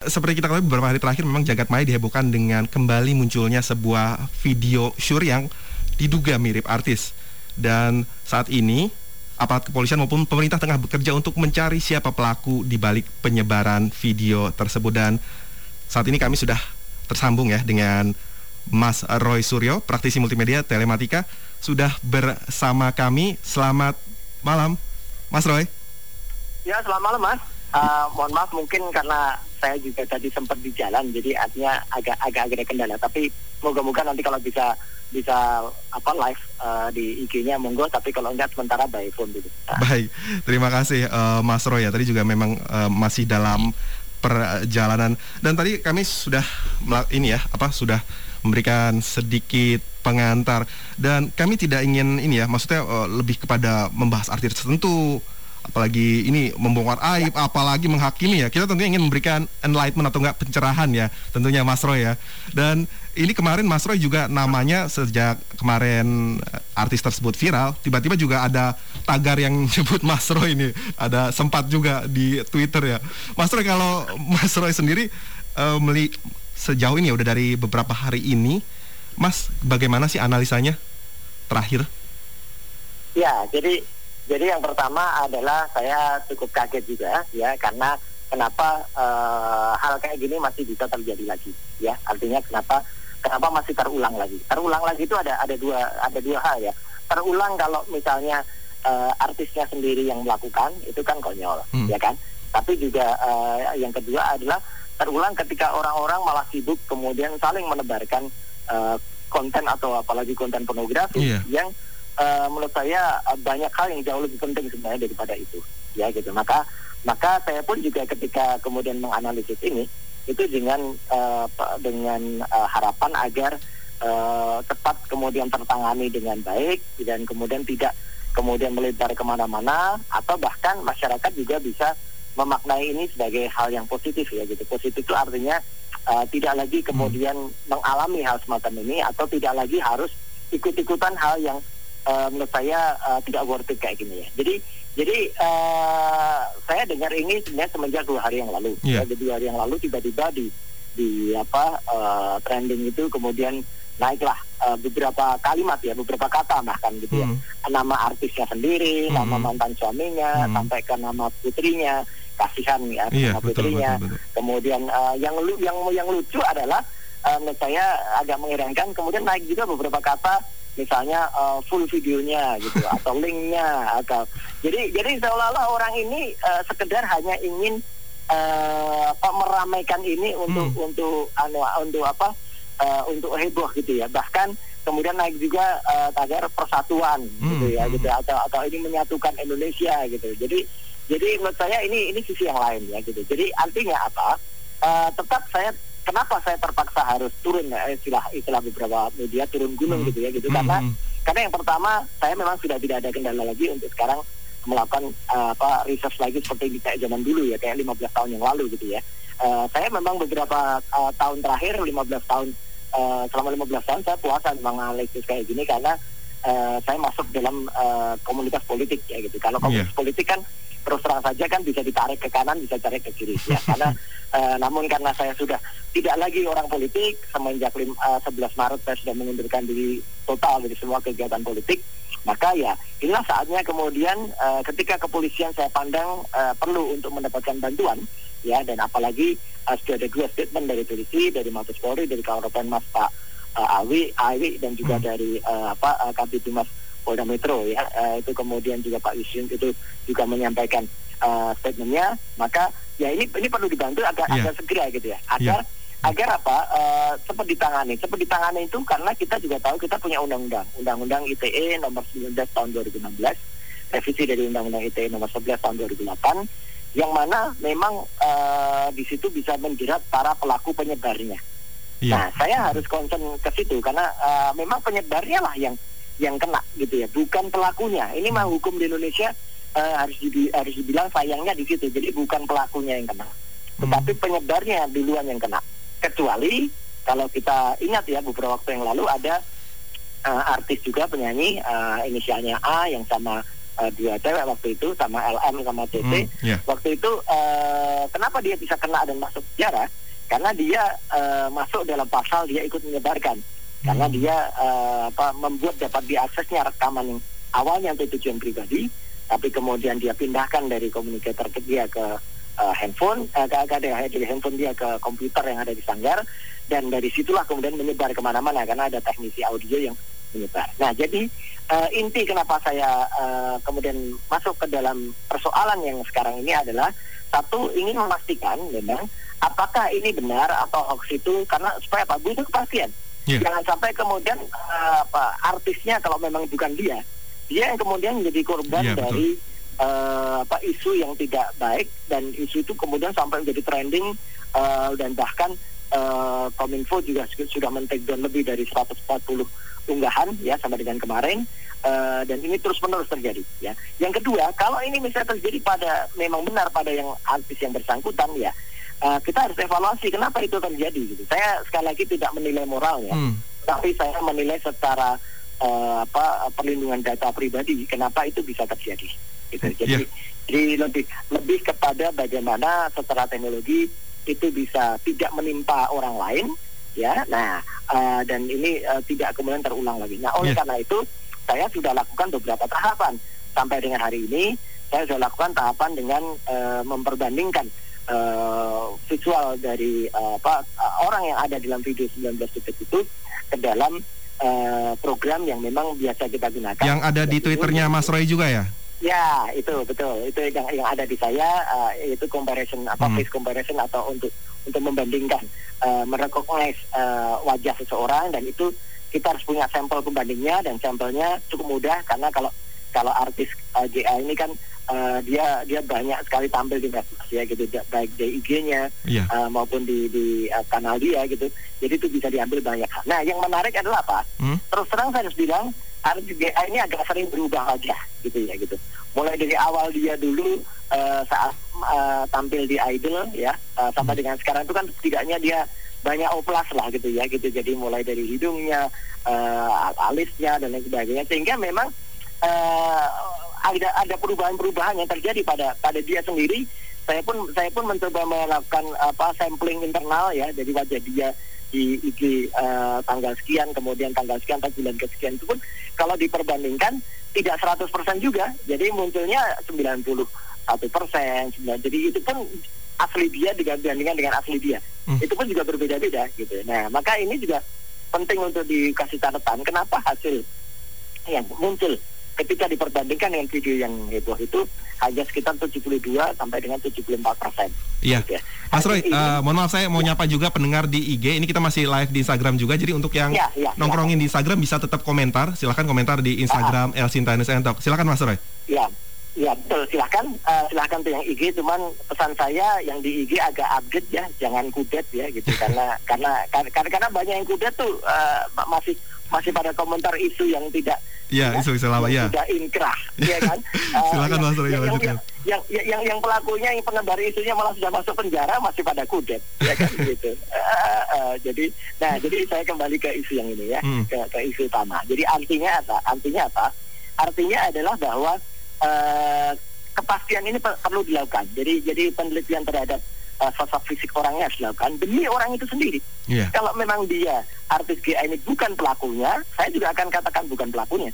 Seperti kita ketahui beberapa hari terakhir memang jagat maya dihebohkan dengan kembali munculnya sebuah video syur yang diduga mirip artis. Dan saat ini aparat kepolisian maupun pemerintah tengah bekerja untuk mencari siapa pelaku di balik penyebaran video tersebut dan saat ini kami sudah tersambung ya dengan Mas Roy Suryo, praktisi multimedia telematika sudah bersama kami. Selamat malam, Mas Roy. Ya, selamat malam, Mas. Uh, mohon maaf mungkin karena saya juga tadi sempat di jalan jadi artinya agak agak agak ada kendala tapi moga-moga nanti kalau bisa bisa apa live uh, di IG-nya monggo tapi kalau enggak sementara by phone dulu. Baik, terima kasih uh, Mas Roy ya. Tadi juga memang uh, masih dalam perjalanan dan tadi kami sudah ini ya apa sudah memberikan sedikit pengantar dan kami tidak ingin ini ya maksudnya lebih kepada membahas artis tertentu apalagi ini membongkar aib, apalagi menghakimi ya. Kita tentunya ingin memberikan enlightenment atau enggak pencerahan ya, tentunya Mas Roy ya. Dan ini kemarin Mas Roy juga namanya sejak kemarin eh, artis tersebut viral, tiba-tiba juga ada tagar yang nyebut Mas Roy ini, ada sempat juga di Twitter ya. Mas Roy kalau Mas Roy sendiri uh, meli sejauh ini ya udah dari beberapa hari ini, Mas bagaimana sih analisanya terakhir? Ya, jadi jadi yang pertama adalah saya cukup kaget juga ya karena kenapa uh, hal kayak gini masih bisa terjadi lagi ya artinya kenapa kenapa masih terulang lagi terulang lagi itu ada ada dua ada dua hal ya terulang kalau misalnya uh, artisnya sendiri yang melakukan itu kan konyol hmm. ya kan tapi juga uh, yang kedua adalah terulang ketika orang-orang malah sibuk kemudian saling menebarkan uh, konten atau apalagi konten pornografi yeah. yang uh, menurut saya uh, banyak hal yang jauh lebih penting sebenarnya daripada itu. Ya gitu. Maka maka saya pun juga ketika kemudian menganalisis ini itu dengan uh, dengan uh, harapan agar uh, tepat kemudian tertangani dengan baik dan kemudian tidak kemudian melebar ke mana-mana atau bahkan masyarakat juga bisa memaknai ini sebagai hal yang positif ya gitu. Positif itu artinya uh, tidak lagi kemudian hmm. mengalami hal semacam ini atau tidak lagi harus ikut-ikutan hal yang uh, menurut saya uh, tidak worth it kayak gini ya. Jadi jadi uh, saya dengar ini sebenarnya semenjak dua hari yang lalu. Yeah. Ya, dua hari yang lalu tiba-tiba di di apa uh, trending itu kemudian naiklah uh, beberapa kalimat ya, beberapa kata bahkan gitu ya. hmm. ya. Nama artisnya sendiri, hmm. nama mantan suaminya, hmm. sampai ke nama putrinya, kasihan ya yeah, nama putrinya. Betul, betul, betul. Kemudian uh, yang yang yang lucu adalah uh, menurut saya agak mengherankan kemudian naik juga beberapa kata misalnya uh, full videonya gitu atau linknya atau jadi jadi seolah-olah orang ini uh, sekedar hanya ingin uh, apa meramaikan ini untuk hmm. untuk anu untuk apa uh, untuk heboh gitu ya bahkan kemudian naik juga uh, tagar persatuan hmm. gitu ya hmm. gitu atau atau ini menyatukan Indonesia gitu jadi jadi menurut saya ini ini sisi yang lain ya gitu jadi artinya apa uh, tetap saya kenapa saya terpaksa harus turun ya istilah istilah beberapa media turun gunung hmm. gitu ya gitu hmm. karena karena yang pertama saya memang sudah tidak ada kendala lagi untuk sekarang melakukan uh, apa research lagi seperti di kayak zaman dulu ya kayak 15 tahun yang lalu gitu ya. Uh, saya memang beberapa uh, tahun terakhir 15 tahun uh, selama 15 tahun saya puasa menganalisis kayak gini karena uh, saya masuk dalam uh, komunitas politik ya gitu. Kalau iya. komunitas yeah. politik kan terus terang saja kan bisa ditarik ke kanan bisa tarik ke kiri ya karena uh, namun karena saya sudah tidak lagi orang politik semenjak lim, uh, 11 Maret saya sudah mengundurkan diri total dari semua kegiatan politik maka ya inilah saatnya kemudian uh, ketika kepolisian saya pandang uh, perlu untuk mendapatkan bantuan ya dan apalagi uh, sudah ada dua statement dari polisi dari Mabes Polri dari Karopen Mas Pak uh, Awi Awi dan juga hmm. dari uh, apa uh, Kabit Humas Polda Metro ya uh, itu kemudian juga Pak Yusin itu juga menyampaikan uh, statementnya maka ya ini ini perlu dibantu agar yeah. agar segera gitu ya agar yeah. agar apa uh, cepat ditangani cepat ditangani itu karena kita juga tahu kita punya undang-undang undang-undang ITE nomor 19 tahun 2016 revisi dari undang-undang ITE nomor 11 tahun 2008 yang mana memang uh, di situ bisa menjerat para pelaku penyebarnya. Yeah. Nah, saya harus concern ke situ karena uh, memang penyebarnya lah yang yang kena gitu ya, bukan pelakunya. Ini mah hukum di Indonesia uh, harus di, harus dibilang sayangnya di situ. Jadi bukan pelakunya yang kena, tetapi hmm. penyebarnya duluan yang kena. Kecuali kalau kita ingat ya beberapa waktu yang lalu ada uh, artis juga penyanyi uh, inisialnya A yang sama uh, dua cewek waktu itu sama LM sama CT. Hmm, yeah. Waktu itu uh, kenapa dia bisa kena dan masuk penjara? Karena dia uh, masuk dalam pasal dia ikut menyebarkan. Karena dia uh, apa membuat dapat diaksesnya rekaman yang awalnya untuk tujuan pribadi, tapi kemudian dia pindahkan dari komunikator ke dia ke uh, handphone, uh, ke, ke, dari handphone dia ke komputer yang ada di sanggar, dan dari situlah kemudian menyebar ke mana-mana karena ada teknisi audio yang menyebar. Nah, jadi uh, inti kenapa saya uh, kemudian masuk ke dalam persoalan yang sekarang ini adalah satu ingin memastikan memang apakah ini benar atau hoax itu karena supaya apa butuh kepastian. Iya. Jangan sampai kemudian uh, apa artisnya kalau memang bukan dia, dia yang kemudian menjadi korban betul. dari uh, apa isu yang tidak baik dan isu itu kemudian sampai menjadi trending uh, dan bahkan uh, Kominfo juga su- sudah men-take down lebih dari 140 unggahan ya sampai dengan kemarin uh, dan ini terus menerus terjadi ya. Yang kedua, kalau ini misalnya terjadi pada memang benar pada yang artis yang bersangkutan ya, uh, kita harus evaluasi kenapa itu terjadi gitu. Saya sekali lagi tidak menilai moralnya, Hmm. tapi saya menilai secara uh, apa perlindungan data pribadi kenapa itu bisa terjadi. Gitu. Jadi, Iya. jadi lebih lebih kepada bagaimana secara teknologi itu bisa tidak menimpa orang lain, ya. Nah, uh, dan ini uh, tidak kemudian terulang lagi. Nah, oleh Iya. karena itu saya sudah lakukan beberapa tahapan sampai dengan hari ini. Saya sudah lakukan tahapan dengan uh, memperbandingkan uh, visual dari uh, apa uh, orang yang ada dalam video 19 detik itu ke dalam uh, program yang memang biasa kita gunakan. Yang ada di Twitternya Mas Roy juga ya? Ya, itu betul. Itu yang yang ada di saya uh, yaitu comparison apa Hmm. face comparison atau untuk untuk membandingkan uh, merecognize uh, wajah seseorang dan itu kita harus punya sampel pembandingnya dan sampelnya cukup mudah karena kalau kalau artis uh, JA ini kan uh, dia dia banyak sekali tampil di medsos ya gitu baik di IG-nya Iya. uh, maupun di di uh, kanal dia gitu. Jadi itu bisa diambil banyak. Nah, yang menarik adalah apa? Hmm? terus terang saya harus bilang artis GA ini agak sering berubah aja gitu ya gitu mulai dari awal dia dulu eh, saat eh, tampil di Idol ya eh, sampai dengan sekarang itu kan setidaknya dia banyak oplas lah gitu ya gitu jadi mulai dari hidungnya eh, alisnya dan lain sebagainya sehingga memang eh, ada ada perubahan-perubahan yang terjadi pada pada dia sendiri. Saya pun saya pun mencoba melakukan apa sampling internal ya. Jadi wajah dia di IG eh, tanggal sekian kemudian tanggal sekian atau bulan kesekian itu pun kalau diperbandingkan tidak 100% juga. Jadi munculnya 91 persen jadi itu pun asli dia dibandingkan dengan asli dia. Hmm. itu pun juga berbeda-beda gitu. Nah maka ini juga penting untuk dikasih catatan kenapa hasil yang muncul ketika diperbandingkan dengan video yang heboh itu hanya sekitar 72 sampai dengan 74 persen. Iya. Ya. Mas Roy, Ini- eh, mohon maaf saya mau nyapa juga pendengar di IG. Ini kita masih live di Instagram juga. Jadi untuk yang Ya, ya, nongkrongin di Instagram bisa tetap komentar. Silahkan komentar di Instagram El Sinta and Talk. Silakan Mas Roy. Ya, ya betul. Silahkan, eh, silahkan tuh yang IG. Cuman pesan saya yang di IG agak update ya, jangan kudet ya gitu. karena karena karena karena banyak yang kudet tuh ma- masih masih pada komentar isu yang tidak ya, isu-isu lama yang ya. tidak inkrah, ya kan? Silakan, yang- Mas Roy, yang, yang, lanjutkan. yang, yang, yang, yang pelakunya, yang penebar isunya malah sudah masuk penjara masih pada kudet, ya kan gitu. Eh, eh, jadi, nah, jadi saya kembali ke isu yang ini ya, Hmm. ke, ke isu utama. Jadi artinya apa? Artinya apa? Artinya adalah bahwa eh, kepastian ini per- perlu dilakukan. Jadi, jadi penelitian terhadap eh, sosok fisik orangnya harus dilakukan demi orang itu sendiri. Iya. Kalau memang dia artis GA ini bukan pelakunya, saya juga akan katakan bukan pelakunya.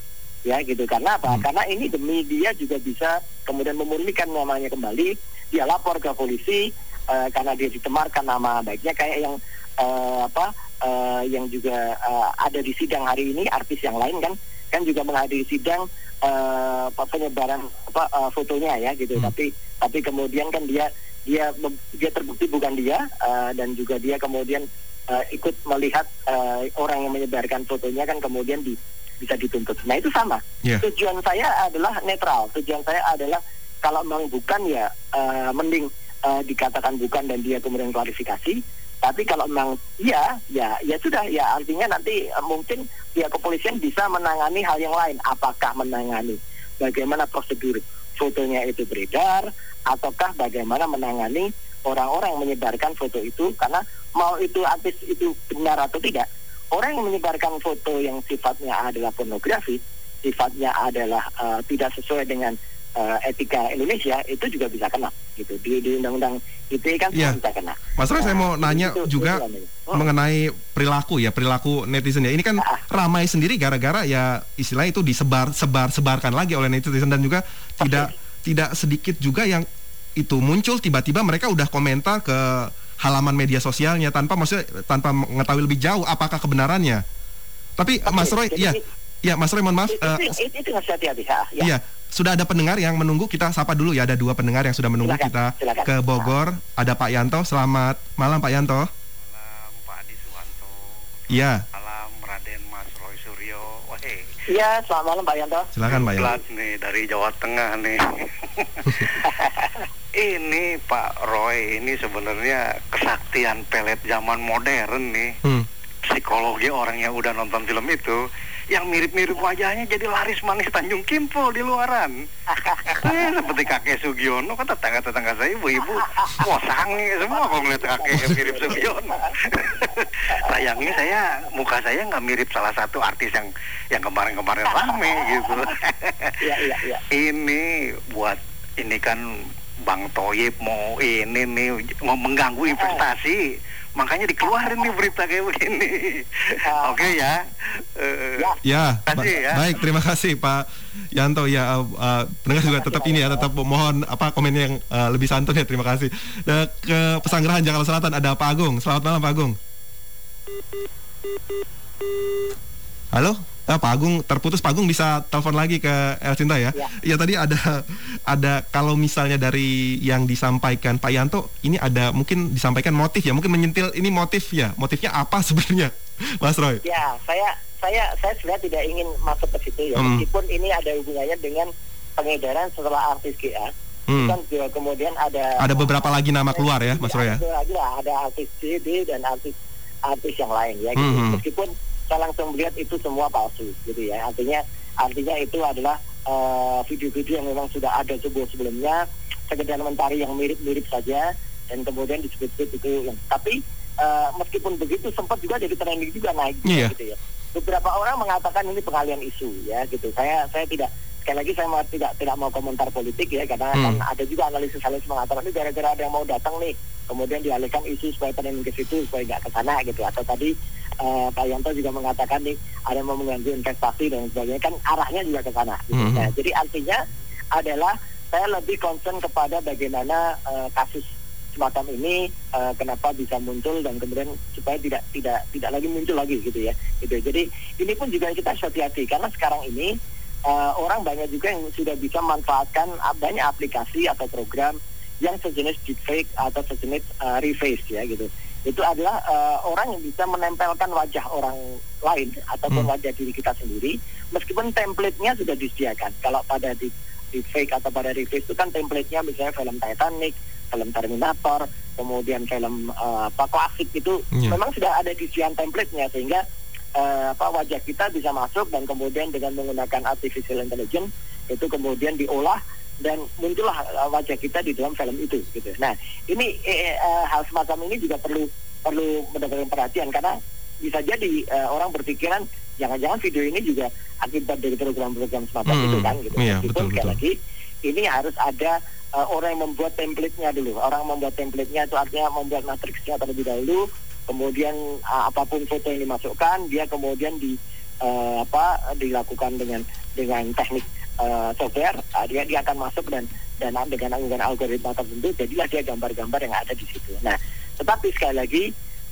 Ya gitu karena apa? Hmm. Karena ini demi dia juga bisa kemudian memurnikan namanya kembali. Dia lapor ke polisi eh, karena dia ditemarkan nama baiknya kayak yang eh, apa eh, yang juga eh, ada di sidang hari ini artis yang lain kan kan juga menghadiri sidang apa, penyebaran apa eh, fotonya ya gitu. Hmm. Tapi tapi kemudian kan dia dia dia terbukti bukan dia eh, dan juga dia kemudian eh, ikut melihat eh, orang yang menyebarkan fotonya kan kemudian di, bisa dituntut. Nah itu sama. Iya. Tujuan saya adalah netral. Tujuan saya adalah kalau memang bukan ya eh, mending eh, dikatakan bukan dan dia kemudian klarifikasi. Tapi kalau memang iya, ya ya sudah ya artinya nanti eh, mungkin pihak kepolisian bisa menangani hal yang lain. Apakah menangani bagaimana prosedur fotonya itu beredar, ataukah bagaimana menangani orang-orang yang menyebarkan foto itu karena mau itu artis itu benar atau tidak orang yang menyebarkan foto yang sifatnya adalah pornografi sifatnya adalah uh, tidak sesuai dengan uh, etika Indonesia itu juga bisa kena gitu di di undang-undang ITE kan yeah. bisa kena. Mas Roy, nah, saya mau nanya itu, juga itu oh. mengenai perilaku ya perilaku netizen ya. Ini kan ah. ramai sendiri gara-gara ya istilah itu disebar sebar sebarkan lagi oleh netizen dan juga Pasti. tidak tidak sedikit juga yang itu muncul tiba-tiba mereka udah komentar ke halaman media sosialnya tanpa maksudnya tanpa mengetahui lebih jauh apakah kebenarannya. Tapi okay, Mas Roy, ya, ya Mas Roy mohon maaf. Itu, uh, itu, itu, hati-hati ya. Iya, sudah ada pendengar yang menunggu kita sapa dulu ya. Ada dua pendengar yang sudah menunggu silakan, kita silakan. ke Bogor. Ada Pak Yanto. Selamat malam Pak Yanto. Malam Pak Adi Suwanto. Iya. Malam Raden Mas Roy Suryo. Iya, selamat malam Pak Yanto. Silakan Pak Yanto. nih dari Jawa Tengah nih. ini Pak Roy ini sebenarnya kesaktian pelet zaman modern nih. Hmm. Psikologi orang yang udah nonton film itu yang mirip-mirip wajahnya jadi laris manis Tanjung Kimpul di luaran. eh, seperti kakek Sugiono kan tetangga-tetangga saya ibu-ibu sangi semua kalau ngeliat kakek mirip Sugiono. Sayangnya saya muka saya nggak mirip salah satu artis yang yang kemarin-kemarin rame gitu. Iya, iya, iya. Ini buat ini kan Bang Toyib mau ini nih mau mengganggu investasi makanya dikeluarin nih berita kayak begini. Uh, Oke okay, ya. Uh, ya. Kasih, ya. Baik, terima kasih Pak Yanto ya. Uh, pendengar juga tetap ini ya, tetap mohon apa komen yang uh, lebih santun ya. Terima kasih. Dan ke Pesanggerahan Jakarta Selatan ada Pak Agung. Selamat malam Pak Agung. Halo? Ah, Pak Agung terputus Pak Agung bisa telepon lagi ke El Cinta ya. ya. Ya tadi ada ada kalau misalnya dari yang disampaikan Pak Yanto ini ada mungkin disampaikan motif ya, mungkin menyentil ini motif ya. Motifnya apa sebenarnya, Mas Roy? Ya, saya saya saya sebenarnya tidak ingin masuk ke situ ya. Hmm. Meskipun ini ada hubungannya dengan pengedaran setelah artis GA. Hmm. Kan juga kemudian ada ada beberapa lagi nama keluar ya, Mas Roy ya. Ada lagi lah, ada artis CD dan artis artis yang lain ya. Gitu. Hmm. Meskipun saya langsung melihat itu semua palsu gitu ya. Artinya artinya itu adalah eh, video-video uh, yang memang sudah ada sebuah sebelumnya sekedar mencari yang mirip-mirip saja dan kemudian disebut-sebut itu yang tapi uh, meskipun begitu sempat juga jadi trending juga naik yeah. gitu ya. Beberapa orang mengatakan ini pengalian isu ya gitu. Saya saya tidak sekali lagi saya mau, tidak tidak mau komentar politik ya karena hmm. kan ada juga analisis analisis mengatakan ini gara-gara ada yang mau datang nih kemudian dialihkan isu supaya trending ke situ supaya nggak ke sana gitu atau tadi uh, Pak Yanto juga mengatakan nih ada yang mau mengganggu investasi dan sebagainya kan arahnya juga ke sana. Gitu. Mm -hmm. nah, jadi artinya adalah saya lebih concern kepada bagaimana uh, kasus semacam ini uh, kenapa bisa muncul dan kemudian supaya tidak tidak tidak lagi muncul lagi gitu ya gitu jadi ini pun juga kita hati-hati karena sekarang ini uh, orang banyak juga yang sudah bisa manfaatkan banyak aplikasi atau program yang sejenis deepfake atau sejenis uh, reface ya gitu itu adalah uh, orang yang bisa menempelkan wajah orang lain ataupun hmm. wajah diri kita sendiri meskipun template-nya sudah disediakan kalau pada di, di fake atau pada reface itu kan template-nya misalnya film Titanic film Terminator kemudian film uh, apa klasik itu yeah. memang sudah ada disediakan template-nya sehingga uh, apa wajah kita bisa masuk dan kemudian dengan menggunakan artificial intelligence itu kemudian diolah dan muncullah uh, wajah kita di dalam film itu gitu. Nah ini eh, eh, hal semacam ini juga perlu perlu mendapatkan perhatian karena bisa jadi uh, orang berpikiran jangan-jangan video ini juga akibat dari program-program semacam hmm, itu kan gitu. Iya, Meskipun betul, sekali lagi ini harus ada uh, orang yang membuat template-nya dulu. Orang membuat template-nya itu artinya membuat matriksnya terlebih dahulu. Kemudian uh, apa pun foto yang dimasukkan, dia kemudian di uh, apa dilakukan dengan dengan teknik uh, software uh, dia dia akan masuk dan dan dengan dengan algoritma tertentu jadilah dia gambar-gambar yang ada di situ. Nah, tetapi sekali lagi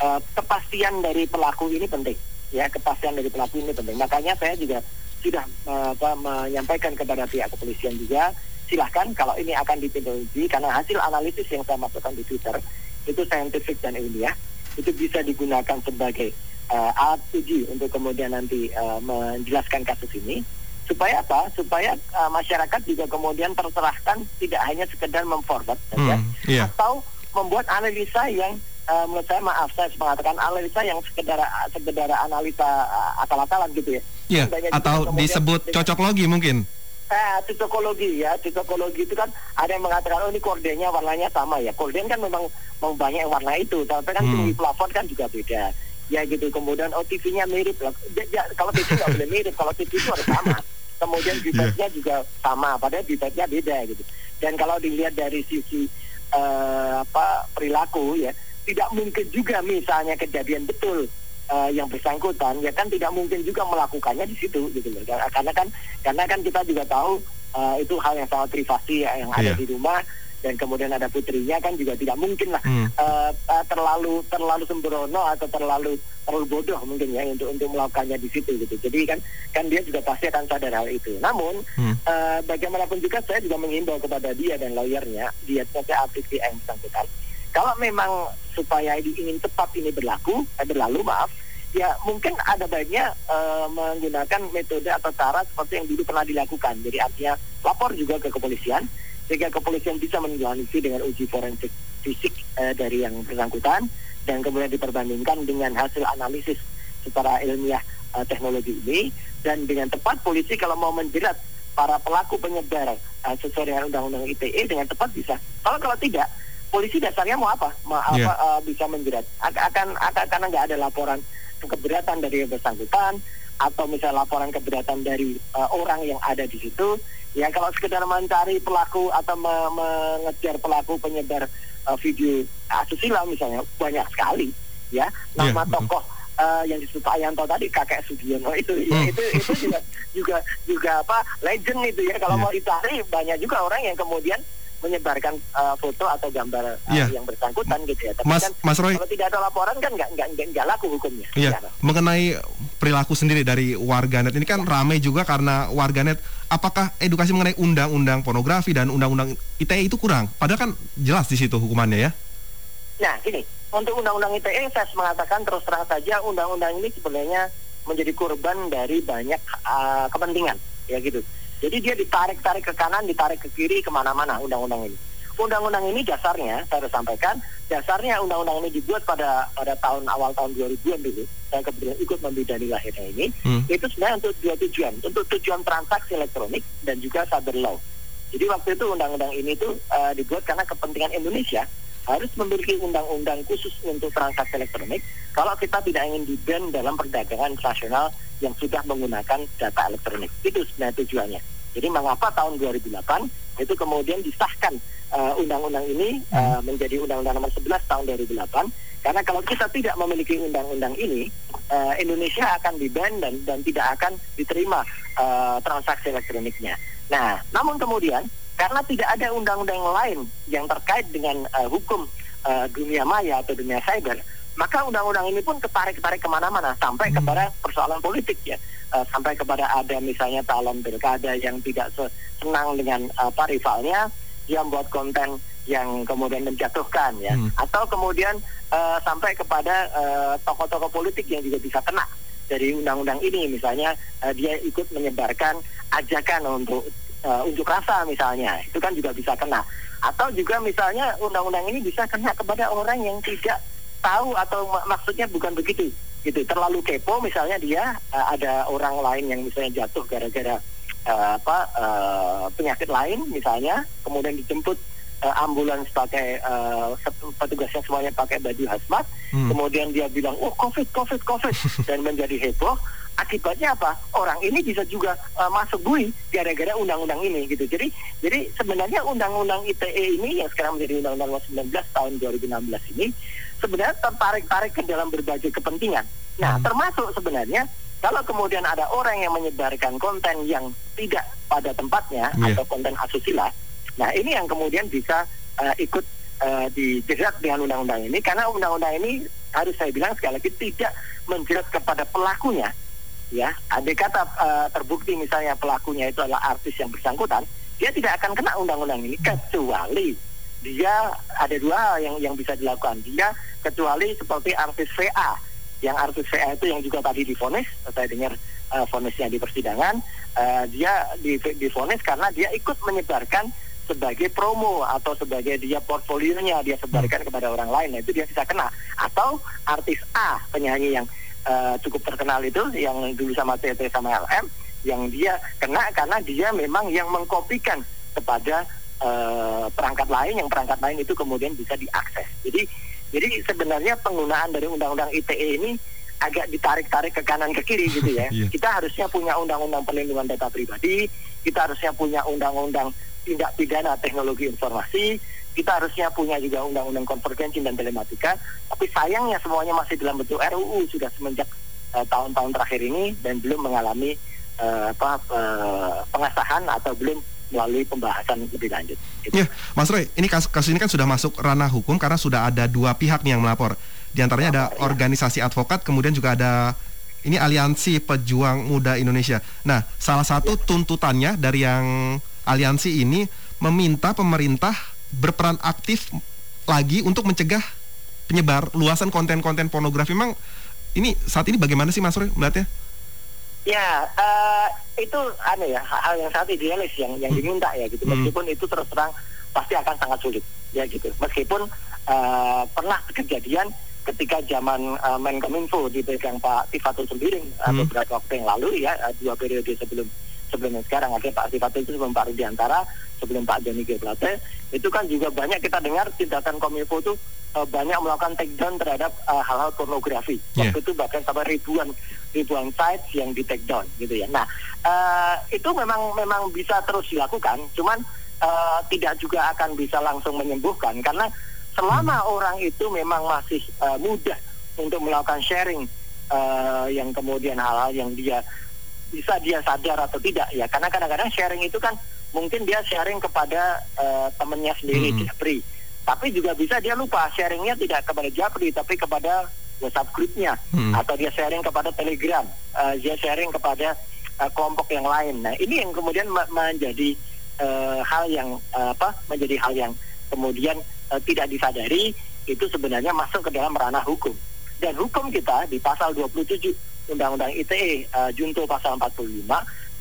uh, kepastian dari pelaku ini penting ya kepastian dari pelaku ini penting. Makanya saya juga sudah uh, apa, menyampaikan kepada pihak kepolisian juga silahkan kalau ini akan ditindaklanjuti karena hasil analisis yang saya masukkan di Twitter itu saintifik dan ilmiah itu bisa digunakan sebagai uh, alat uji untuk kemudian nanti uh, menjelaskan kasus ini supaya apa? Supaya uh, masyarakat juga kemudian terserahkan tidak hanya sekedar memforward saja hmm, yeah. atau membuat analisa yang uh, menurut saya maaf saya mengatakan analisa yang sekedar sekedar analisa uh, akal-akalan gitu ya. Iya. Yeah, atau disebut cocok logi mungkin. Eh, cocokologi ya, cocokologi itu kan ada yang mengatakan oh ini kordennya warnanya sama ya. Korden kan memang, memang banyak warna itu, tapi kan hmm. tinggi plafon kan juga beda ya gitu kemudian oh TV-nya mirip lah ya, ya, kalau TV nggak boleh mirip kalau TV itu harus sama kemudian bibitnya yeah. juga sama, padahal bibitnya beda gitu. Dan kalau dilihat dari sisi uh, apa perilaku ya, tidak mungkin juga misalnya kejadian betul uh, yang bersangkutan ya kan tidak mungkin juga melakukannya di situ gitu loh. Karena kan karena kan kita juga tahu uh, itu hal yang sangat privasi ya, yang ada yeah. di rumah dan kemudian ada putrinya kan juga tidak mungkin lah hmm. uh, uh, terlalu terlalu sembrono atau terlalu terlalu bodoh mungkin ya untuk untuk melakukannya di situ gitu. Jadi kan kan dia juga pasti akan sadar hal itu. Namun hmm. uh, bagaimanapun juga saya juga mengimbau kepada dia dan lawyernya, dia saya aplikasi yang bersangkutan. Kalau memang supaya ingin tepat ini berlaku, eh, berlalu maaf, ya mungkin ada baiknya uh, menggunakan metode atau cara seperti yang dulu pernah dilakukan. Jadi artinya lapor juga ke kepolisian sehingga kepolisian bisa menjalani dengan uji forensik fisik eh, dari yang bersangkutan dan kemudian diperbandingkan dengan hasil analisis secara ilmiah eh, teknologi ini dan dengan tepat polisi kalau mau menjerat para pelaku penyebar eh, sesuai dengan undang-undang ITE dengan tepat bisa. Kalau kalau tidak polisi dasarnya mau apa? Mau yeah. apa uh, bisa menjerat? Akan, akan karena nggak ada laporan keberatan dari yang bersangkutan atau misalnya laporan keberatan dari uh, orang yang ada di situ Ya kalau sekedar mencari pelaku atau me mengejar pelaku penyebar uh, video asusila misalnya banyak sekali ya nama yeah. tokoh uh, yang disebut Pak Yanto tadi kakek Sugiono itu ya, hmm. itu itu juga juga juga apa legend itu ya kalau yeah. mau dicari banyak juga orang yang kemudian menyebarkan uh, foto atau gambar uh, yeah. yang bersangkutan gitu ya. Tapi Mas, kan Mas Roy, kalau tidak ada laporan kan nggak nggak nggak laku hukumnya. Iya. Ya, Mengenai perilaku sendiri dari warganet ini kan ya. ramai juga karena warganet apakah edukasi mengenai undang-undang pornografi dan undang-undang ITE itu kurang? Padahal kan jelas di situ hukumannya ya. Nah, gini, untuk undang-undang ITE saya mengatakan terus terang saja undang-undang ini sebenarnya menjadi korban dari banyak uh, kepentingan, ya gitu. Jadi dia ditarik-tarik ke kanan, ditarik ke kiri, ke mana-mana undang-undang ini. Undang-undang ini dasarnya, saya sudah sampaikan, dasarnya undang-undang ini dibuat pada pada tahun awal tahun 2000-an dulu. Saya kebetulan ikut membidani lahirnya ini. Hmm. Itu sebenarnya untuk dua tujuan, untuk tujuan transaksi elektronik dan juga cyber law. Jadi waktu itu undang-undang ini tuh uh, dibuat karena kepentingan Indonesia harus memiliki undang-undang khusus untuk transaksi elektronik kalau kita tidak ingin di dalam perdagangan internasional yang sudah menggunakan data elektronik. Itu sebenarnya tujuannya. Jadi mengapa tahun 2008 itu kemudian disahkan uh, undang-undang ini uh, menjadi undang-undang nomor 11 tahun 2008 karena kalau kita tidak memiliki undang-undang ini uh, Indonesia akan di-ban dan dan tidak akan diterima uh, transaksi elektroniknya. Nah, namun kemudian karena tidak ada undang-undang lain yang terkait dengan uh, hukum uh, dunia maya atau dunia cyber, maka undang-undang ini pun ketarik-tarik ke mana-mana sampai hmm. kepada persoalan politik ya uh, sampai kepada ada misalnya calon pilkada yang tidak senang dengan apa rivalnya dia membuat konten yang kemudian menjatuhkan ya hmm. atau kemudian uh, sampai kepada tokoh tokoh-tokoh politik yang juga bisa kena dari undang-undang ini misalnya uh, dia ikut menyebarkan ajakan untuk uh, unjuk rasa misalnya. Itu kan juga bisa kena. Atau juga misalnya undang-undang ini bisa kena kepada orang yang tidak tahu atau mak maksudnya bukan begitu. Gitu. Terlalu kepo misalnya dia uh, ada orang lain yang misalnya jatuh gara-gara uh, apa uh, penyakit lain misalnya kemudian dijemput uh, ambulans pakai uh, petugasnya semuanya pakai baju hazmat hmm. kemudian dia bilang oh covid covid covid. Dan menjadi heboh akibatnya apa? Orang ini bisa juga uh, masuk bui gara-gara undang-undang ini gitu. Jadi jadi sebenarnya undang-undang ITE ini yang sekarang menjadi undang-undang 19 tahun 2016 ini sebenarnya tertarik-tarik ke dalam berbagai kepentingan. Nah, hmm. termasuk sebenarnya kalau kemudian ada orang yang menyebarkan konten yang tidak pada tempatnya yeah. atau konten asusila, nah ini yang kemudian bisa uh, ikut uh, dijerat dengan undang-undang ini karena undang-undang ini harus saya bilang sekali lagi tidak menjerat kepada pelakunya, ya. Andai kata uh, terbukti misalnya pelakunya itu adalah artis yang bersangkutan dia tidak akan kena undang-undang ini kecuali dia ada dua hal yang yang bisa dilakukan. Dia kecuali seperti artis VA yang artis VA itu yang juga tadi difonis saya dengar uh, fonisnya di persidangan uh, dia difonis karena dia ikut menyebarkan sebagai promo atau sebagai dia portfolionya dia sebarkan kepada orang lain nah, itu dia bisa kena. Atau artis A penyanyi yang uh, cukup terkenal itu yang dulu sama TT sama LM yang dia kena karena dia memang yang mengkopikan kepada uh, perangkat lain yang perangkat lain itu kemudian bisa diakses. Jadi jadi sebenarnya penggunaan dari undang-undang ITE ini agak ditarik-tarik ke kanan ke kiri gitu ya. yeah. Kita harusnya punya undang-undang perlindungan data pribadi, kita harusnya punya undang-undang tindak pidana teknologi informasi, kita harusnya punya juga undang-undang konvergensi dan telematika, tapi sayangnya semuanya masih dalam bentuk RUU sudah semenjak tahun tahun-tahun terakhir ini dan belum mengalami uh, apa uh, pengesahan atau belum melalui pembahasan lebih lanjut. Gitu. Ya, Mas Roy, ini kasus, kasus ini kan sudah masuk ranah hukum karena sudah ada dua pihak nih yang melapor. Di antaranya ada ya. organisasi advokat, kemudian juga ada ini aliansi pejuang muda Indonesia. Nah, salah satu ya. tuntutannya dari yang aliansi ini meminta pemerintah berperan aktif lagi untuk mencegah penyebar luasan konten-konten pornografi. Memang ini saat ini bagaimana sih Mas Roy melihatnya? Ya, uh, itu aneh ya hal yang sangat idealis yang yang hmm. diminta ya gitu. Hmm. Meskipun itu terus terang pasti akan sangat sulit ya gitu. Meskipun uh, pernah kejadian ketika zaman uh, Menkominfo dipegang Pak Tifatul Sembiring uh, beberapa waktu yang lalu ya dua periode sebelum sebelum sekarang akhirnya Pak Tifatul itu sebelum Pak Rudiantara sebelum Pak Joni G. Plate itu kan juga banyak kita dengar tindakan Kominfo itu uh, banyak melakukan takedown terhadap hal-hal uh, pornografi. Yeah. Waktu itu bahkan sampai ribuan ribuan sites yang di take down gitu ya. Nah uh, itu memang memang bisa terus dilakukan, cuman uh, tidak juga akan bisa langsung menyembuhkan karena selama hmm. orang itu memang masih uh, mudah untuk melakukan sharing uh, yang kemudian hal-hal yang dia bisa dia sadar atau tidak ya karena kadang-kadang sharing itu kan mungkin dia sharing kepada uh, temannya sendiri hmm. Japri tapi juga bisa dia lupa sharingnya tidak kepada Japri tapi kepada WhatsApp grupnya hmm. atau dia sharing kepada Telegram, uh, dia sharing kepada uh, kelompok yang lain. Nah ini yang kemudian menjadi uh, hal yang uh, apa? Menjadi hal yang kemudian uh, tidak disadari itu sebenarnya masuk ke dalam ranah hukum. Dan hukum kita di pasal 27 Undang-Undang ITE uh, Junto pasal 45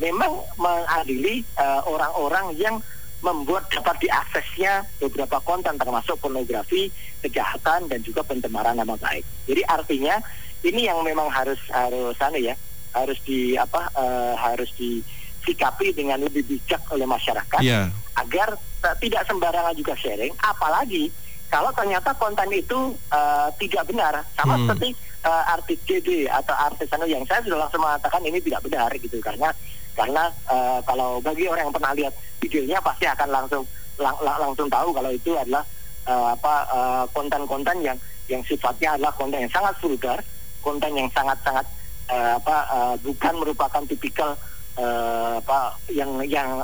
memang mengadili orang-orang uh, yang membuat dapat diaksesnya beberapa konten termasuk pornografi, kejahatan dan juga pencemaran nama baik. Jadi artinya ini yang memang harus harus sana ya, harus di apa uh, harus disikapi dengan lebih bijak oleh masyarakat yeah. agar uh, tidak sembarangan juga sharing, apalagi kalau ternyata konten itu uh, tidak benar sama hmm. seperti uh, artis JD atau artis anu yang saya sudah langsung mengatakan ini tidak benar gitu karena karena uh, kalau bagi orang yang pernah lihat videonya pasti akan langsung lang, lang, langsung tahu kalau itu adalah uh, apa uh, konten-konten yang yang sifatnya adalah konten yang sangat vulgar, konten yang sangat-sangat uh, apa uh, bukan merupakan tipikal uh, apa yang yang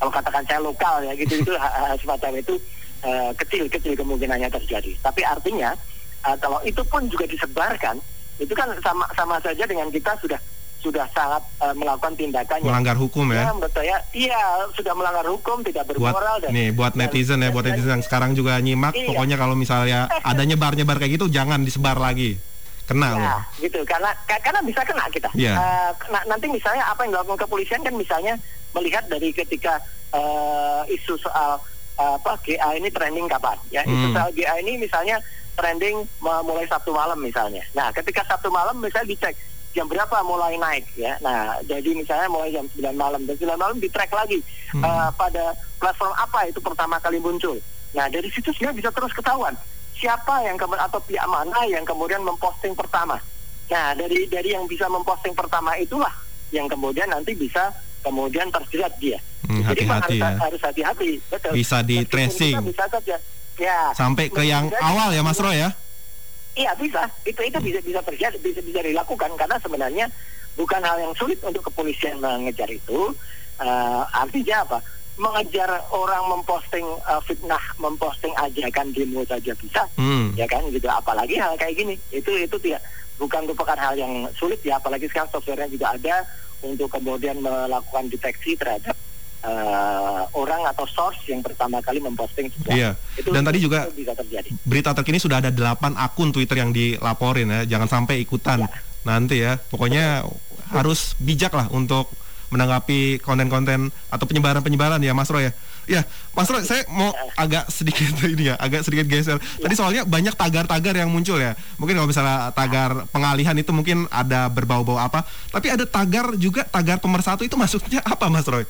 kalau katakan saya lokal ya gitu itu semacam itu uh, kecil kecil kemungkinannya terjadi. Tapi artinya uh, kalau itu pun juga disebarkan itu kan sama sama saja dengan kita sudah sudah sangat uh, melakukan tindakan melanggar hukum ya. ya. Menurut saya, iya sudah melanggar hukum, tidak bermoral buat, dan nih buat netizen dan, ya, buat netizen yang sekarang juga nyimak, iya. pokoknya kalau misalnya ada nyebar-nyebar kayak gitu jangan disebar lagi. Kena ya, loh. gitu. Karena karena bisa kena kita. Yeah. Iya. Uh, kena, nanti misalnya apa yang dilakukan kepolisian kan misalnya melihat dari ketika uh, isu soal uh, apa GA ini trending kapan ya. Hmm. Isu soal GA ini misalnya trending mulai satu malam misalnya. Nah, ketika satu malam misalnya dicek jam berapa mulai naik ya. Nah, jadi misalnya mulai jam 9 malam dan 9 malam di track lagi hmm. uh, pada platform apa itu pertama kali muncul. Nah, dari situ sebenarnya bisa terus ketahuan siapa yang kemudian atau pihak mana yang kemudian memposting pertama. Nah, dari dari yang bisa memposting pertama itulah yang kemudian nanti bisa kemudian terjerat dia. Hmm, Jadi hati-hati harus, ya. harus hati-hati, betul. Bisa di tracing. Bisa saja. Ya. Sampai ke yang awal ya Mas Roy ya. Iya bisa, itu itu bisa bisa terjadi, bisa bisa dilakukan karena sebenarnya bukan hal yang sulit untuk kepolisian mengejar itu. Uh, artinya apa? Mengejar orang memposting uh, fitnah, memposting ajakan demo saja bisa, hmm. ya kan? Gitu. Apalagi hal kayak gini, itu itu tidak bukan merupakan hal yang sulit ya. Apalagi sekarang softwarenya juga ada untuk kemudian melakukan deteksi terhadap uh, orang atau source yang pertama kali memposting sesuatu. Iya. Itu, Dan tadi juga bisa terjadi. Berita terkini sudah ada 8 akun Twitter yang dilaporin ya. Jangan sampai ikutan ya. nanti ya. Pokoknya Betul. harus bijak lah untuk menanggapi konten-konten atau penyebaran-penyebaran ya Mas Roy ya. Ya, Mas Roy, saya mau agak sedikit ini ya, agak sedikit geser. Ya. Tadi soalnya banyak tagar-tagar yang muncul ya. Mungkin kalau misalnya tagar pengalihan itu mungkin ada berbau-bau apa, tapi ada tagar juga tagar pemersatu itu maksudnya apa Mas Roy?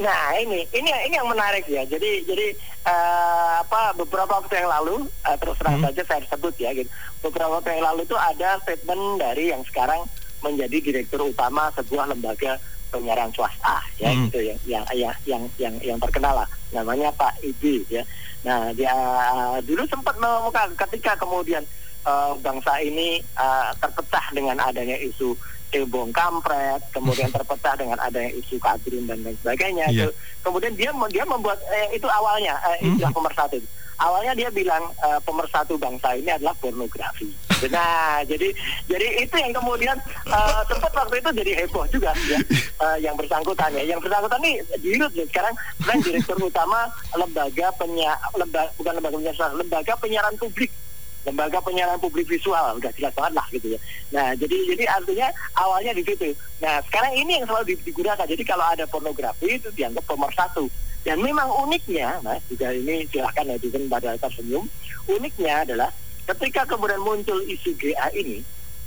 Nah ini ini ini yang menarik ya. Jadi jadi uh, apa beberapa waktu yang lalu uh, terus terang hmm. saja saya sebut ya. Gitu. Beberapa waktu yang lalu itu ada statement dari yang sekarang menjadi direktur utama sebuah lembaga penyiaran swasta ya hmm. gitu ya yang yang yang yang yang terkenal lah namanya Pak Ibi ya. Nah dia uh, dulu sempat mengumumkan ketika kemudian uh, bangsa ini uh, terpecah dengan adanya isu cebong kampret, kemudian terpecah dengan adanya isu kadrin dan lain sebagainya. Yeah. Kemudian dia dia membuat eh, itu awalnya eh, istilah hmm. pemersatu. Awalnya dia bilang eh, pemersatu bangsa ini adalah pornografi. Nah, jadi jadi itu yang kemudian eh, sempat waktu itu jadi heboh juga ya eh, yang bersangkutan ya. Yang bersangkutan ini dirut ya sekarang sekarang direktur utama lembaga penyiar lembaga bukan lembaga penyiaran lembaga penyiaran publik lembaga penyiaran publik visual udah jelas banget lah gitu ya. Nah jadi jadi artinya awalnya di situ. Nah sekarang ini yang selalu digunakan. Jadi kalau ada pornografi itu dianggap pemersatu. Dan memang uniknya, mas juga ini silahkan netizen pada tersenyum. Uniknya adalah ketika kemudian muncul isu GA ini,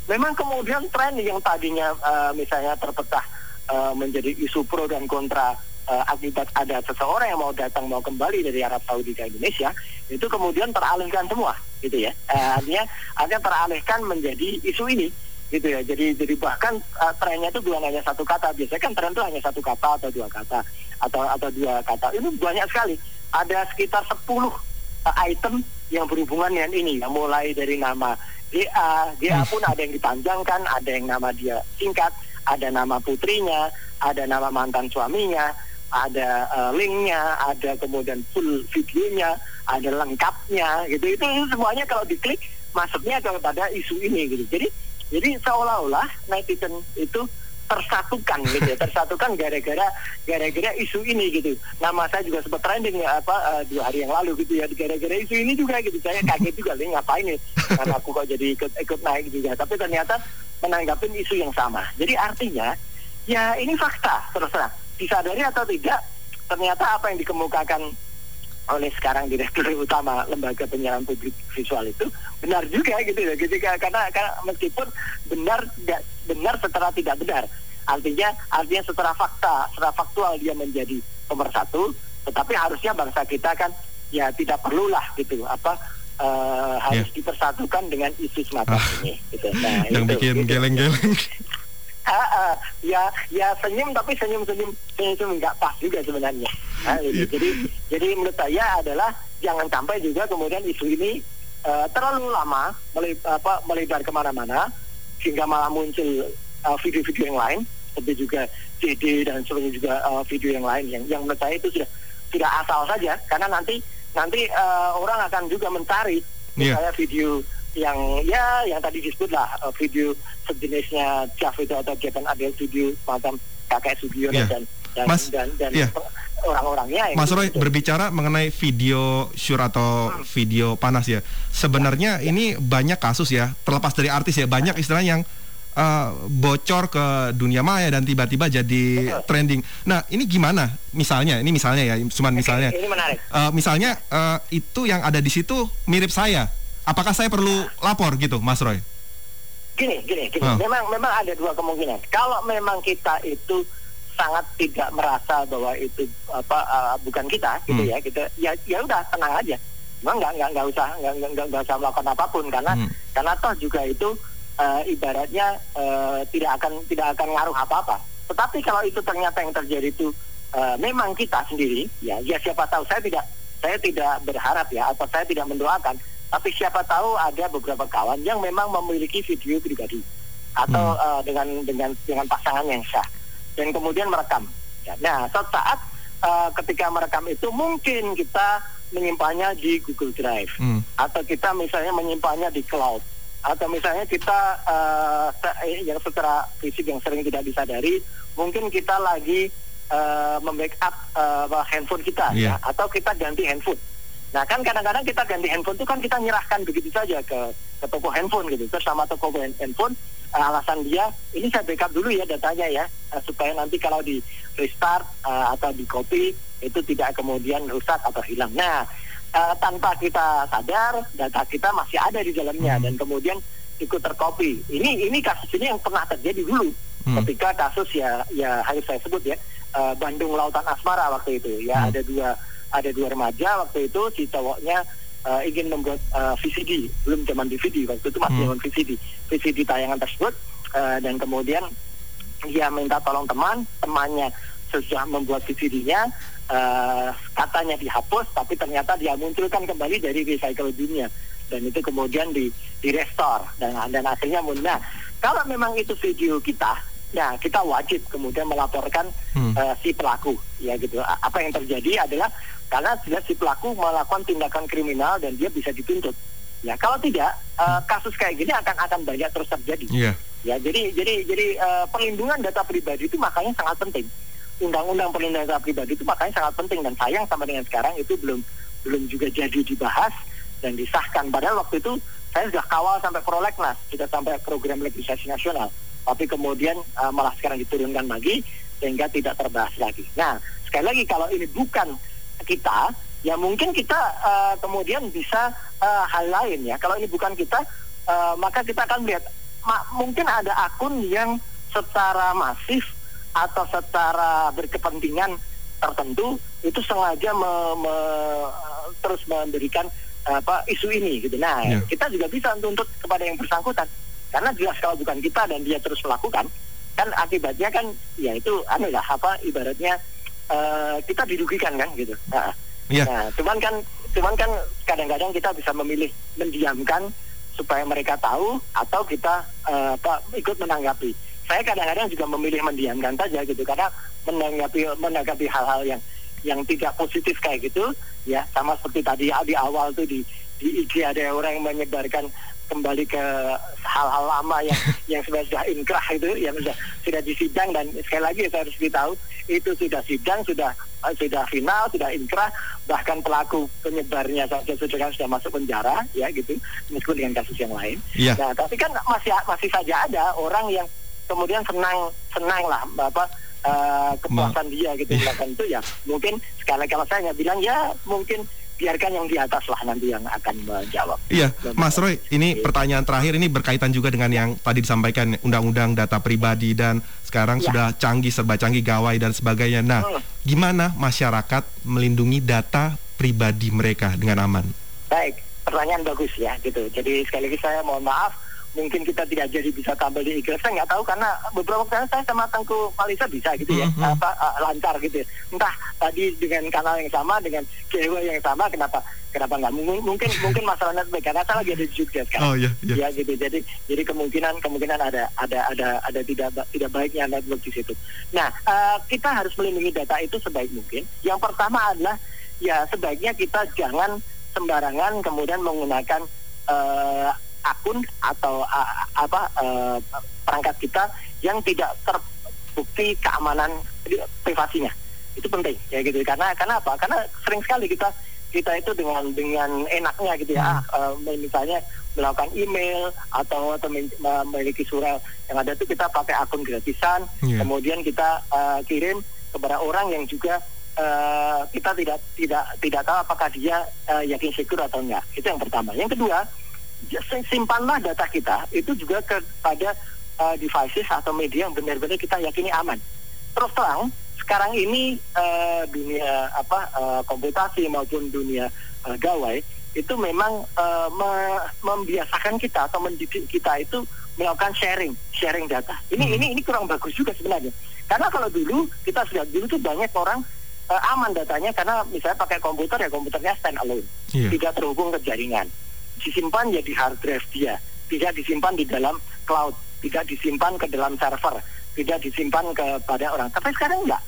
memang kemudian tren yang tadinya uh, misalnya terpecah uh, menjadi isu pro dan kontra uh, akibat ada seseorang yang mau datang mau kembali dari Arab Saudi ke Indonesia itu kemudian teralihkan semua gitu ya. Uh, artinya artinya teralihkan menjadi isu ini gitu ya. Jadi jadi bahkan uh, trennya itu bukan hanya satu kata. Biasanya kan tren itu hanya satu kata atau dua kata atau atau dua kata. Ini banyak sekali. Ada sekitar 10 uh, item yang berhubungan dengan ini. Ya mulai dari nama DA hmm. pun ada yang dipanjangkan ada yang nama dia singkat ada nama putrinya ada nama mantan suaminya ada uh, linknya, ada kemudian full videonya, ada lengkapnya, gitu. Itu semuanya kalau diklik masuknya kepada isu ini, gitu. Jadi jadi seolah-olah netizen itu tersatukan gitu ya, tersatukan gara-gara gara-gara isu ini gitu. Nama saya juga sempat trending ya apa uh, dua hari yang lalu gitu ya, gara-gara isu ini juga gitu. Saya kaget juga nih ngapain nih, karena aku kok jadi ikut ikut naik juga. Tapi ternyata menanggapin isu yang sama. Jadi artinya ya ini fakta terus terang disadari atau tidak ternyata apa yang dikemukakan oleh sekarang direktur utama lembaga penyiaran publik visual itu benar juga gitu ya gitu karena, karena meskipun benar tidak benar setelah tidak benar artinya artinya setelah fakta setelah faktual dia menjadi nomor satu tetapi harusnya bangsa kita kan ya tidak perlulah gitu apa uh, harus yeah. dipersatukan dengan isu semacam ah, ini gitu. Nah, yang itu, bikin gitu. geleng-geleng uh, ya ya senyum tapi senyum senyum senyum nggak pas juga sebenarnya nah, gitu. jadi jadi menurut saya adalah jangan sampai juga kemudian isu ini uh, terlalu lama mele, apa, melebar ke mana-mana sehingga malah muncul video video-video yang lain seperti juga CD dan sebagainya juga uh, video yang lain yang yang menurut saya itu sudah sudah asal saja karena nanti nanti uh, orang akan juga mencari yeah. misalnya video yang ya yang tadi disebut lah uh, video sejenisnya Jav itu atau Japan Adel Studio macam kakek Studio yeah. dan dan Mas, dan, dan yeah. orang-orangnya. Mas Roy gitu. berbicara mengenai video syur atau hmm. video panas ya. Sebenarnya ya. ini banyak kasus ya, terlepas dari artis ya, banyak istilah yang uh, bocor ke dunia maya dan tiba-tiba jadi Betul. trending. Nah, ini gimana? Misalnya, ini misalnya ya, cuman misalnya. Ini menarik. Uh, misalnya uh, itu yang ada di situ mirip saya apakah saya perlu lapor gitu, Mas Roy? Gini, gini, gini. Oh. Memang memang ada dua kemungkinan. Kalau memang kita itu sangat tidak merasa bahwa itu apa uh, bukan kita gitu hmm. ya kita ya ya udah tenang aja memang nggak nggak nggak usah nggak nggak nggak usah melakukan apa pun karena hmm. karena toh juga itu uh, ibaratnya uh, tidak akan tidak akan ngaruh apa apa tetapi kalau itu ternyata yang terjadi itu uh, memang kita sendiri ya ya siapa tahu saya tidak saya tidak berharap ya atau saya tidak mendoakan tapi siapa tahu ada beberapa kawan yang memang memiliki video pribadi atau hmm. uh, dengan dengan dengan pasangan yang sah dan kemudian merekam. Ya, nah, suatu saat uh, ketika merekam itu mungkin kita menyimpannya di Google Drive hmm. atau kita misalnya menyimpannya di cloud atau misalnya kita uh, yang secara fisik yang sering tidak disadari mungkin kita lagi uh, membackup uh, handphone kita yeah. ya atau kita ganti handphone Nah kan kadang-kadang kita ganti handphone itu kan kita nyerahkan begitu saja ke, ke toko handphone gitu. Terus sama toko handphone uh, alasan dia ini saya backup dulu ya datanya ya uh, supaya nanti kalau di restart uh, atau di copy itu tidak kemudian rusak atau hilang. Nah uh, tanpa kita sadar data kita masih ada di dalamnya hmm. dan kemudian ikut tercopy. Ini ini kasus ini yang pernah terjadi dulu hmm. ketika kasus ya ya harus saya sebut ya uh, Bandung Lautan Asmara waktu itu ya hmm. ada dua ada dua remaja waktu itu si cowoknya uh, ingin membuat uh, VCD belum zaman DVD waktu itu masih hmm. zaman VCD VCD tayangan tersebut uh, dan kemudian dia minta tolong teman temannya sudah membuat VCD-nya uh, katanya dihapus tapi ternyata dia munculkan kembali dari recycle dunia dan itu kemudian di di restore. Dan dan hasilnya nah kalau memang itu video kita ya kita wajib kemudian melaporkan hmm. uh, si pelaku. Ya gitu. Apa yang terjadi adalah karena jelas si pelaku melakukan tindakan kriminal dan dia bisa dituntut ya kalau tidak uh, kasus kayak gini akan akan banyak terus terjadi yeah. ya jadi jadi jadi uh, perlindungan data pribadi itu makanya sangat penting undang-undang perlindungan data pribadi itu makanya sangat penting dan sayang sampai dengan sekarang itu belum belum juga jadi dibahas dan disahkan. Padahal waktu itu saya sudah kawal sampai prolegnas, sudah sampai program legislasi nasional. Tapi kemudian uh, malah sekarang diturunkan lagi sehingga tidak terbahas lagi. Nah, sekali lagi kalau ini bukan kita, ya mungkin kita uh, kemudian bisa uh, hal lain ya. Kalau ini bukan kita, uh, maka kita akan melihat ma mungkin ada akun yang secara masif atau secara berkepentingan tertentu itu sengaja me, me, terus memberikan apa isu ini gitu. Nah, yeah. kita juga bisa tuntut kepada yang bersangkutan. Karena jelas kalau bukan kita dan dia terus melakukan, kan akibatnya kan ya itu anu lah apa ibaratnya uh, kita dirugikan kan gitu. Nah, yeah. nah, cuman kan cuman kan kadang-kadang kita bisa memilih mendiamkan supaya mereka tahu atau kita uh, apa ikut menanggapi. Saya kadang-kadang juga memilih mendiamkan saja gitu karena menanggapi menanggapi hal-hal yang yang tidak positif kayak gitu ya sama seperti tadi di awal tuh di di IG ada orang yang menyebarkan kembali ke hal-hal lama yang yang sudah sudah inkrah itu yang sudah sudah disidang dan sekali lagi saya harus beritahu itu sudah sidang sudah uh, sudah final sudah inkrah bahkan pelaku penyebarnya saja sudah kan sudah masuk penjara ya gitu meskipun dengan kasus yang lain yeah. nah tapi kan masih masih saja ada orang yang kemudian senang senang lah bapak uh, kepuasan Ma dia gitu yeah. melakukan itu ya mungkin sekali kalau saya bilang ya mungkin biarkan yang di atas lah nanti yang akan menjawab. Iya, Mas Roy, ini pertanyaan terakhir ini berkaitan juga dengan yang tadi disampaikan undang-undang data pribadi dan sekarang ya. sudah canggih serba canggih gawai dan sebagainya. Nah, hmm. gimana masyarakat melindungi data pribadi mereka dengan aman? Baik, pertanyaan bagus ya gitu. Jadi sekali lagi saya mohon maaf mungkin kita tidak jadi bisa tampil di IGL saya nggak tahu karena beberapa kali saya sama Tengku Malisa bisa gitu ya mm -hmm. apa uh, lancar gitu ya. entah tadi dengan kanal yang sama dengan cewek yang sama kenapa kenapa nggak mungkin mungkin mungkin masalah network karena saya lagi ada di Jogja sekarang oh, iya, iya. ya gitu jadi jadi kemungkinan kemungkinan ada ada ada ada tidak tidak baiknya network di situ nah uh, kita harus melindungi data itu sebaik mungkin yang pertama adalah ya sebaiknya kita jangan sembarangan kemudian menggunakan uh, akun atau uh, apa uh, perangkat kita yang tidak terbukti keamanan privasinya. Itu penting ya gitu. Karena karena apa? Karena sering sekali kita kita itu dengan dengan enaknya gitu ya. Hmm. uh, misalnya melakukan email atau memiliki surat yang ada itu kita pakai akun gratisan. Yeah. kemudian kita uh, kirim kepada orang yang juga uh, kita tidak tidak tidak tahu apakah dia uh, yakin secure atau enggak. Itu yang pertama. Yang kedua simpanlah data kita itu juga kepada uh, devices atau media yang benar-benar kita yakini aman. Terus terang, sekarang ini uh, dunia apa uh, komputasi maupun dunia uh, gawai itu memang uh, me membiasakan kita atau mendidik kita itu melakukan sharing, sharing data. Ini hmm. ini ini kurang bagus juga sebenarnya. Karena kalau dulu kita sudah dulu tuh banyak orang uh, aman datanya karena misalnya pakai komputer ya komputernya stand alone, yeah. tidak terhubung ke jaringan disimpan ya di hard drive dia, tidak disimpan di dalam cloud, tidak disimpan ke dalam server, tidak disimpan kepada orang. Tapi sekarang enggak.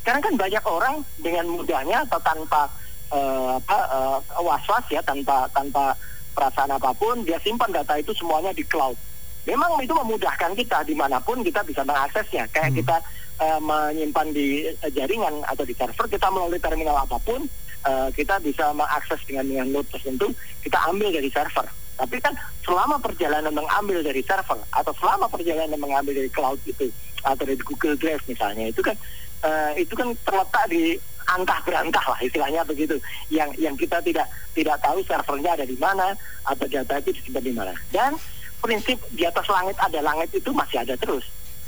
Sekarang kan banyak orang dengan mudahnya atau tanpa uh, apa uh, was-was ya, tanpa tanpa perasaan apa pun, dia simpan data itu semuanya di cloud. Memang itu memudahkan kita di mana pun kita bisa mengaksesnya. Kayak hmm. kita uh, menyimpan di jaringan atau di server, kita melalui terminal apa pun, uh, kita bisa mengakses dengan dengan node tertentu kita ambil dari server. Tapi kan selama perjalanan mengambil dari server atau selama perjalanan mengambil dari cloud itu atau dari Google Drive misalnya itu kan uh, itu kan terletak di antah berantah lah istilahnya begitu. Yang yang kita tidak tidak tahu servernya ada di mana atau data itu disimpan di mana. Dan prinsip di atas langit ada langit itu masih ada terus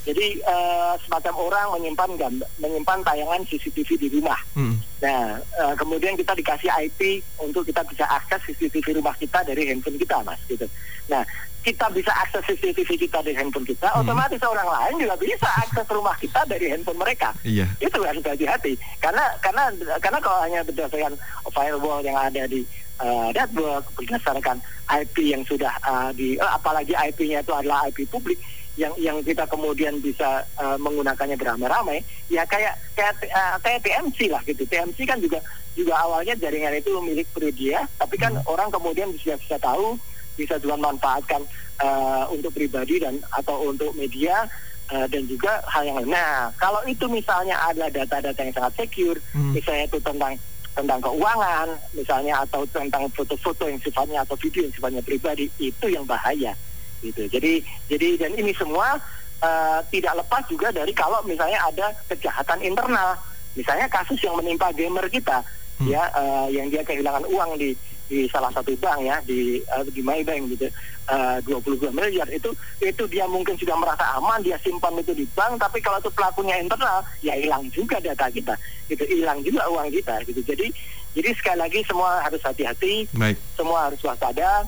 Jadi uh, semacam orang menyimpan gambar, menyimpan tayangan CCTV di rumah. Hmm. Nah, uh, kemudian kita dikasih IP untuk kita bisa akses CCTV rumah kita dari handphone kita, mas. Gitu. Nah, kita bisa akses CCTV kita dari handphone kita, hmm. otomatis orang lain juga bisa akses rumah kita dari handphone mereka. Iya. Itu harus hati-hati. Karena karena karena kalau hanya berdasarkan firewall yang ada di uh, network berdasarkan IP yang sudah uh, di uh, apalagi IP-nya itu adalah IP publik yang yang kita kemudian bisa uh, menggunakannya beramai-ramai ya kayak kayak uh, kayak TMC lah gitu TMC kan juga juga awalnya jaringan itu milik Pridia tapi kan hmm. orang kemudian bisa bisa tahu bisa juga manfaatkan uh, untuk pribadi dan atau untuk media uh, dan juga hal yang lain. Nah kalau itu misalnya ada data-data yang sangat secure hmm. misalnya itu tentang tentang keuangan misalnya atau tentang foto-foto yang sifatnya atau video yang sifatnya pribadi itu yang bahaya gitu. Jadi jadi dan ini semua uh, tidak lepas juga dari kalau misalnya ada kejahatan internal. Misalnya kasus yang menimpa gamer kita hmm. ya uh, yang dia kehilangan uang di di salah satu bank ya di uh, di Maybank gitu. Uh, 22 miliar itu itu dia mungkin sudah merasa aman dia simpan itu di bank tapi kalau itu pelakunya internal ya hilang juga data kita. Itu hilang juga uang kita gitu. Jadi jadi sekali lagi semua harus hati-hati semua harus waspada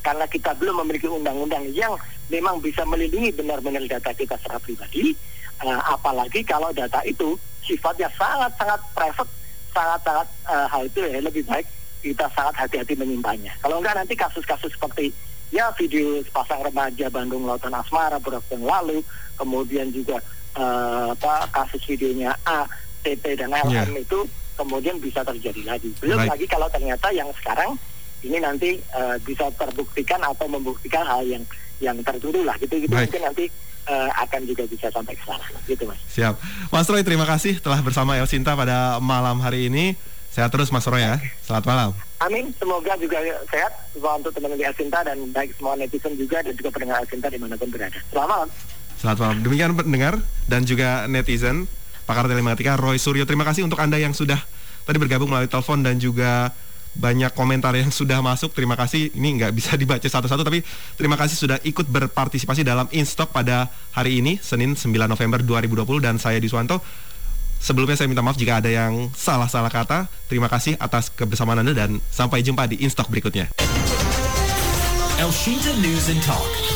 karena kita belum memiliki undang-undang yang memang bisa melindungi benar-benar data kita secara pribadi, uh, apalagi kalau data itu sifatnya sangat-sangat private, sangat-sangat uh, hal itu ya lebih baik kita sangat hati-hati menyimpannya. Kalau enggak nanti kasus-kasus seperti ya video sepasang remaja Bandung Lautan Asmara beberapa yang lalu, kemudian juga uh, apa kasus videonya A, TP dan LM yeah. itu kemudian bisa terjadi lagi. Belum Baik. lagi kalau ternyata yang sekarang ini nanti uh, bisa terbuktikan atau membuktikan hal yang yang tertuduh lah gitu gitu mungkin nanti uh, akan juga bisa sampai ke sana gitu mas. Siap, Mas Roy terima kasih telah bersama El Sinta pada malam hari ini. Sehat terus Mas Roy ya. Selamat malam. Amin, semoga juga sehat untuk teman-teman El Sinta dan baik semua netizen juga dan juga pendengar El Sinta di mana pun berada. Selamat malam. Selamat malam. Demikian pendengar dan juga netizen pakar telematika Roy Suryo. Terima kasih untuk anda yang sudah tadi bergabung melalui telepon dan juga banyak komentar yang sudah masuk. Terima kasih. Ini nggak bisa dibaca satu-satu, tapi terima kasih sudah ikut berpartisipasi dalam Instock pada hari ini, Senin 9 November 2020 dan saya Diswanto. Sebelumnya saya minta maaf jika ada yang salah-salah kata. Terima kasih atas kebersamaan Anda dan sampai jumpa di Instock berikutnya. Elshinta News and Talk.